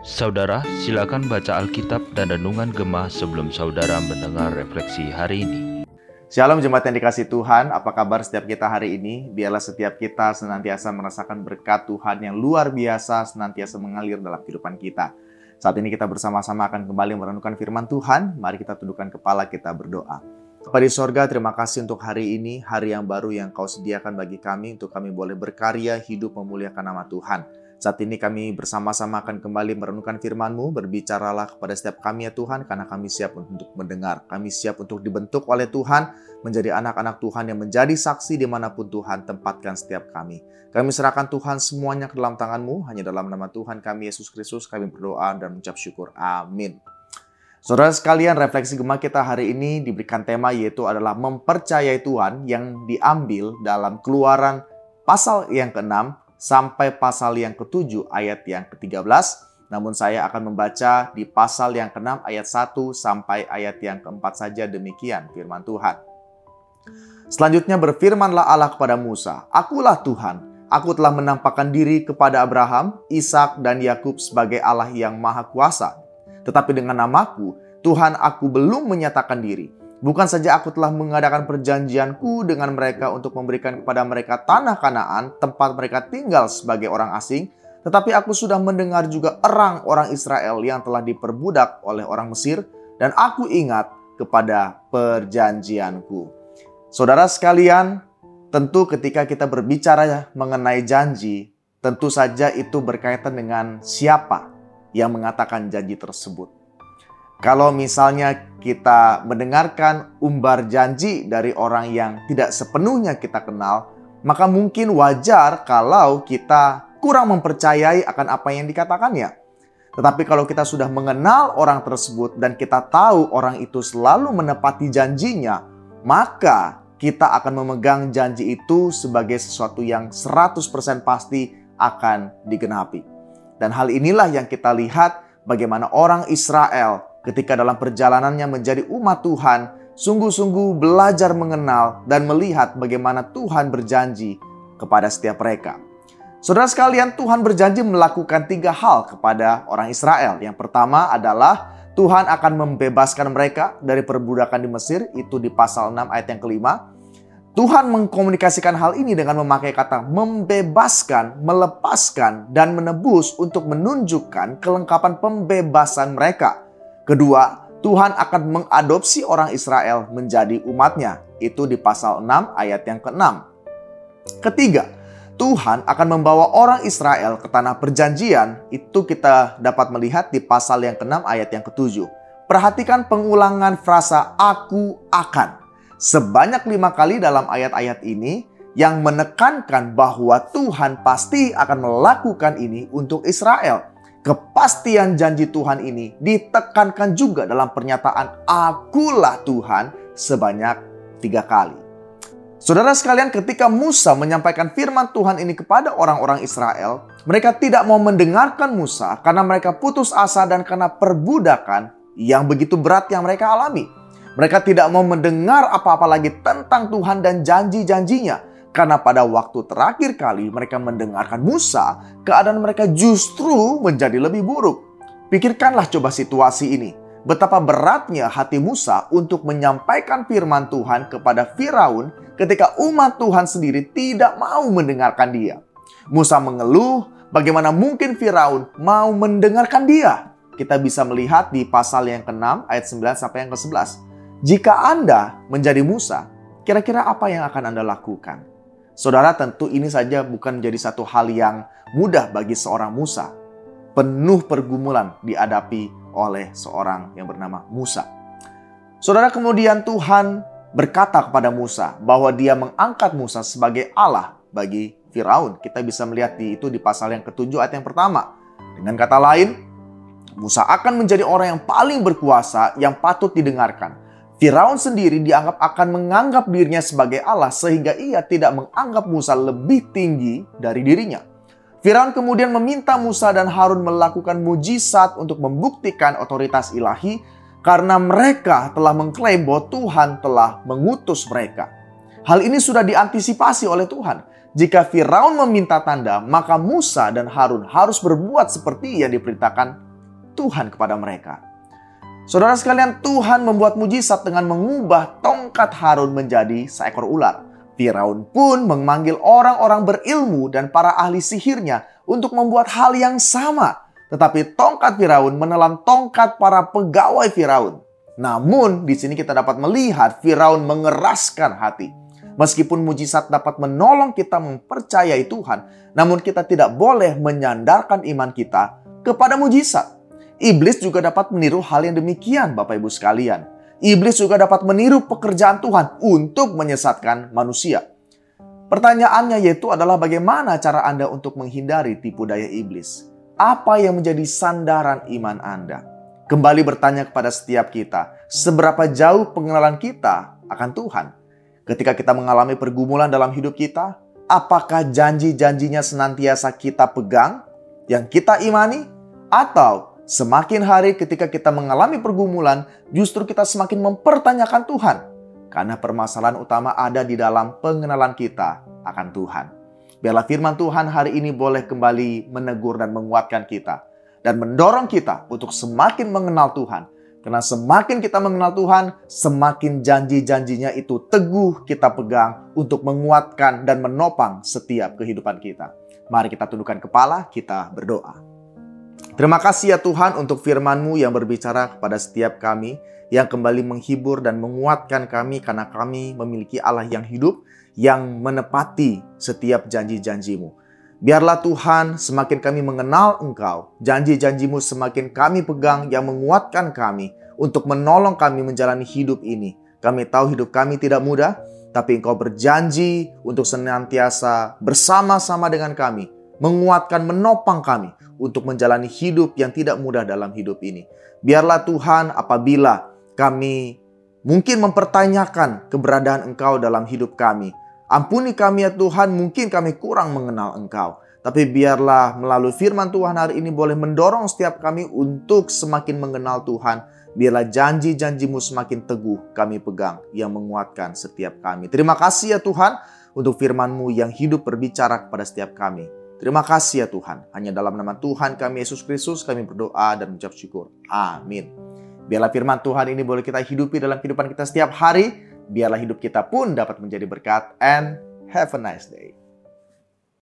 Saudara, silakan baca Alkitab dan Renungan Gemah sebelum saudara mendengar refleksi hari ini. Shalom jemaat yang dikasih Tuhan, apa kabar setiap kita hari ini? Biarlah setiap kita senantiasa merasakan berkat Tuhan yang luar biasa senantiasa mengalir dalam kehidupan kita. Saat ini kita bersama-sama akan kembali merenungkan firman Tuhan. Mari kita tundukkan kepala kita berdoa. Bapak di sorga, terima kasih untuk hari ini, hari yang baru yang kau sediakan bagi kami untuk kami boleh berkarya, hidup memuliakan nama Tuhan. Saat ini kami bersama-sama akan kembali merenungkan firman-Mu, berbicaralah kepada setiap kami ya Tuhan, karena kami siap untuk mendengar. Kami siap untuk dibentuk oleh Tuhan, menjadi anak-anak Tuhan yang menjadi saksi di mana pun Tuhan tempatkan setiap kami. Kami serahkan Tuhan semuanya ke dalam tangan-Mu, hanya dalam nama Tuhan kami Yesus Kristus kami berdoa dan mengucap syukur. Amin. Saudara sekalian, refleksi gemah kita hari ini diberikan tema yaitu adalah mempercayai Tuhan yang diambil dalam keluaran pasal yang ke-6 sampai pasal yang ke-7 ayat yang ke-13. Namun saya akan membaca di pasal yang ke-6 ayat 1 sampai ayat yang ke-4 saja demikian firman Tuhan. Selanjutnya berfirmanlah Allah kepada Musa, Akulah Tuhan, aku telah menampakkan diri kepada Abraham, Ishak dan Yakub sebagai Allah yang maha kuasa. Tetapi dengan namaku, Tuhan aku belum menyatakan diri. Bukan saja aku telah mengadakan perjanjianku dengan mereka untuk memberikan kepada mereka tanah kanaan, tempat mereka tinggal sebagai orang asing, tetapi aku sudah mendengar juga erang orang Israel yang telah diperbudak oleh orang Mesir, dan aku ingat kepada perjanjianku. Saudara sekalian, tentu ketika kita berbicara mengenai janji, tentu saja itu berkaitan dengan siapa yang mengatakan janji tersebut. Kalau misalnya kita mendengarkan umbar janji dari orang yang tidak sepenuhnya kita kenal, maka mungkin wajar kalau kita kurang mempercayai akan apa yang dikatakannya. Tetapi kalau kita sudah mengenal orang tersebut dan kita tahu orang itu selalu menepati janjinya, maka kita akan memegang janji itu sebagai sesuatu yang 100% pasti akan digenapi. Dan hal inilah yang kita lihat bagaimana orang Israel ketika dalam perjalanannya menjadi umat Tuhan, sungguh-sungguh belajar mengenal dan melihat bagaimana Tuhan berjanji kepada setiap mereka. Saudara sekalian, Tuhan berjanji melakukan tiga hal kepada orang Israel. Yang pertama adalah Tuhan akan membebaskan mereka dari perbudakan di Mesir, itu di pasal 6 ayat yang kelima. Tuhan mengkomunikasikan hal ini dengan memakai kata membebaskan, melepaskan, dan menebus untuk menunjukkan kelengkapan pembebasan mereka. Kedua, Tuhan akan mengadopsi orang Israel menjadi umatnya. Itu di pasal 6 ayat yang ke-6. Ketiga, Tuhan akan membawa orang Israel ke tanah perjanjian. Itu kita dapat melihat di pasal yang ke-6 ayat yang ke-7. Perhatikan pengulangan frasa aku akan. Sebanyak lima kali dalam ayat-ayat ini yang menekankan bahwa Tuhan pasti akan melakukan ini untuk Israel kepastian janji Tuhan ini ditekankan juga dalam pernyataan akulah Tuhan sebanyak tiga kali. Saudara sekalian ketika Musa menyampaikan firman Tuhan ini kepada orang-orang Israel, mereka tidak mau mendengarkan Musa karena mereka putus asa dan karena perbudakan yang begitu berat yang mereka alami. Mereka tidak mau mendengar apa-apa lagi tentang Tuhan dan janji-janjinya karena pada waktu terakhir kali mereka mendengarkan Musa, keadaan mereka justru menjadi lebih buruk. Pikirkanlah coba situasi ini. Betapa beratnya hati Musa untuk menyampaikan firman Tuhan kepada Firaun ketika umat Tuhan sendiri tidak mau mendengarkan dia. Musa mengeluh bagaimana mungkin Firaun mau mendengarkan dia. Kita bisa melihat di pasal yang ke-6 ayat 9 sampai yang ke-11. Jika Anda menjadi Musa, kira-kira apa yang akan Anda lakukan? Saudara tentu ini saja bukan menjadi satu hal yang mudah bagi seorang Musa. Penuh pergumulan dihadapi oleh seorang yang bernama Musa. Saudara kemudian Tuhan berkata kepada Musa bahwa dia mengangkat Musa sebagai Allah bagi Firaun. Kita bisa melihat di itu di pasal yang ketujuh ayat yang pertama. Dengan kata lain, Musa akan menjadi orang yang paling berkuasa yang patut didengarkan. Firaun sendiri dianggap akan menganggap dirinya sebagai Allah sehingga ia tidak menganggap Musa lebih tinggi dari dirinya. Firaun kemudian meminta Musa dan Harun melakukan mujizat untuk membuktikan otoritas ilahi karena mereka telah mengklaim bahwa Tuhan telah mengutus mereka. Hal ini sudah diantisipasi oleh Tuhan. Jika Firaun meminta tanda, maka Musa dan Harun harus berbuat seperti yang diperintahkan Tuhan kepada mereka. Saudara sekalian, Tuhan membuat mujizat dengan mengubah tongkat Harun menjadi seekor ular. Firaun pun memanggil orang-orang berilmu dan para ahli sihirnya untuk membuat hal yang sama. Tetapi tongkat Firaun menelan tongkat para pegawai Firaun. Namun di sini kita dapat melihat Firaun mengeraskan hati. Meskipun mujizat dapat menolong kita mempercayai Tuhan, namun kita tidak boleh menyandarkan iman kita kepada mujizat. Iblis juga dapat meniru hal yang demikian, Bapak Ibu sekalian. Iblis juga dapat meniru pekerjaan Tuhan untuk menyesatkan manusia. Pertanyaannya yaitu adalah bagaimana cara Anda untuk menghindari tipu daya iblis? Apa yang menjadi sandaran iman Anda? Kembali bertanya kepada setiap kita, seberapa jauh pengenalan kita akan Tuhan? Ketika kita mengalami pergumulan dalam hidup kita, apakah janji-janjinya senantiasa kita pegang, yang kita imani, atau semakin hari ketika kita mengalami pergumulan, justru kita semakin mempertanyakan Tuhan? Karena permasalahan utama ada di dalam pengenalan kita akan Tuhan. Biarlah firman Tuhan hari ini boleh kembali menegur dan menguatkan kita. Dan mendorong kita untuk semakin mengenal Tuhan karena semakin kita mengenal Tuhan, semakin janji-janjinya itu teguh kita pegang untuk menguatkan dan menopang setiap kehidupan kita. Mari kita tundukkan kepala, kita berdoa. Terima kasih ya Tuhan untuk firman-Mu yang berbicara kepada setiap kami, yang kembali menghibur dan menguatkan kami karena kami memiliki Allah yang hidup, yang menepati setiap janji-janjimu. Biarlah Tuhan semakin kami mengenal Engkau, janji-janjimu semakin kami pegang yang menguatkan kami untuk menolong kami menjalani hidup ini. Kami tahu hidup kami tidak mudah, tapi Engkau berjanji untuk senantiasa bersama-sama dengan kami, menguatkan, menopang kami untuk menjalani hidup yang tidak mudah dalam hidup ini. Biarlah Tuhan apabila kami mungkin mempertanyakan keberadaan Engkau dalam hidup kami, Ampuni kami ya Tuhan, mungkin kami kurang mengenal Engkau. Tapi biarlah melalui firman Tuhan hari ini boleh mendorong setiap kami untuk semakin mengenal Tuhan. Biarlah janji-janjimu semakin teguh kami pegang yang menguatkan setiap kami. Terima kasih ya Tuhan untuk firman-Mu yang hidup berbicara kepada setiap kami. Terima kasih ya Tuhan. Hanya dalam nama Tuhan kami Yesus Kristus kami berdoa dan mengucap syukur. Amin. Biarlah firman Tuhan ini boleh kita hidupi dalam kehidupan kita setiap hari biarlah hidup kita pun dapat menjadi berkat and have a nice day.